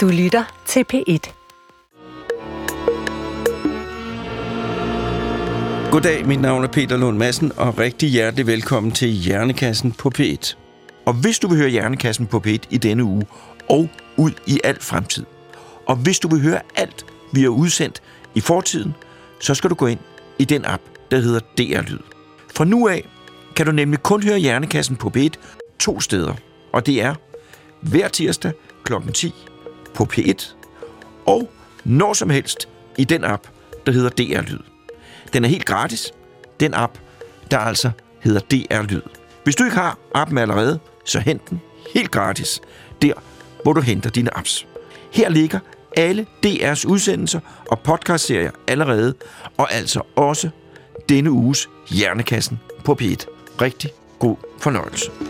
Du lytter til P1. Goddag, mit navn er Peter Lund Madsen, og rigtig hjertelig velkommen til Hjernekassen på P1. Og hvis du vil høre Hjernekassen på P1 i denne uge, og ud i al fremtid, og hvis du vil høre alt, vi har udsendt i fortiden, så skal du gå ind i den app, der hedder DR Lyd. Fra nu af kan du nemlig kun høre Hjernekassen på P1 to steder, og det er hver tirsdag kl. 10 på P1, og når som helst i den app, der hedder DR Lyd. Den er helt gratis, den app, der altså hedder DR Lyd. Hvis du ikke har appen allerede, så hent den helt gratis, der hvor du henter dine apps. Her ligger alle DR's udsendelser og podcastserier allerede, og altså også denne uges Hjernekassen på P1. Rigtig god fornøjelse.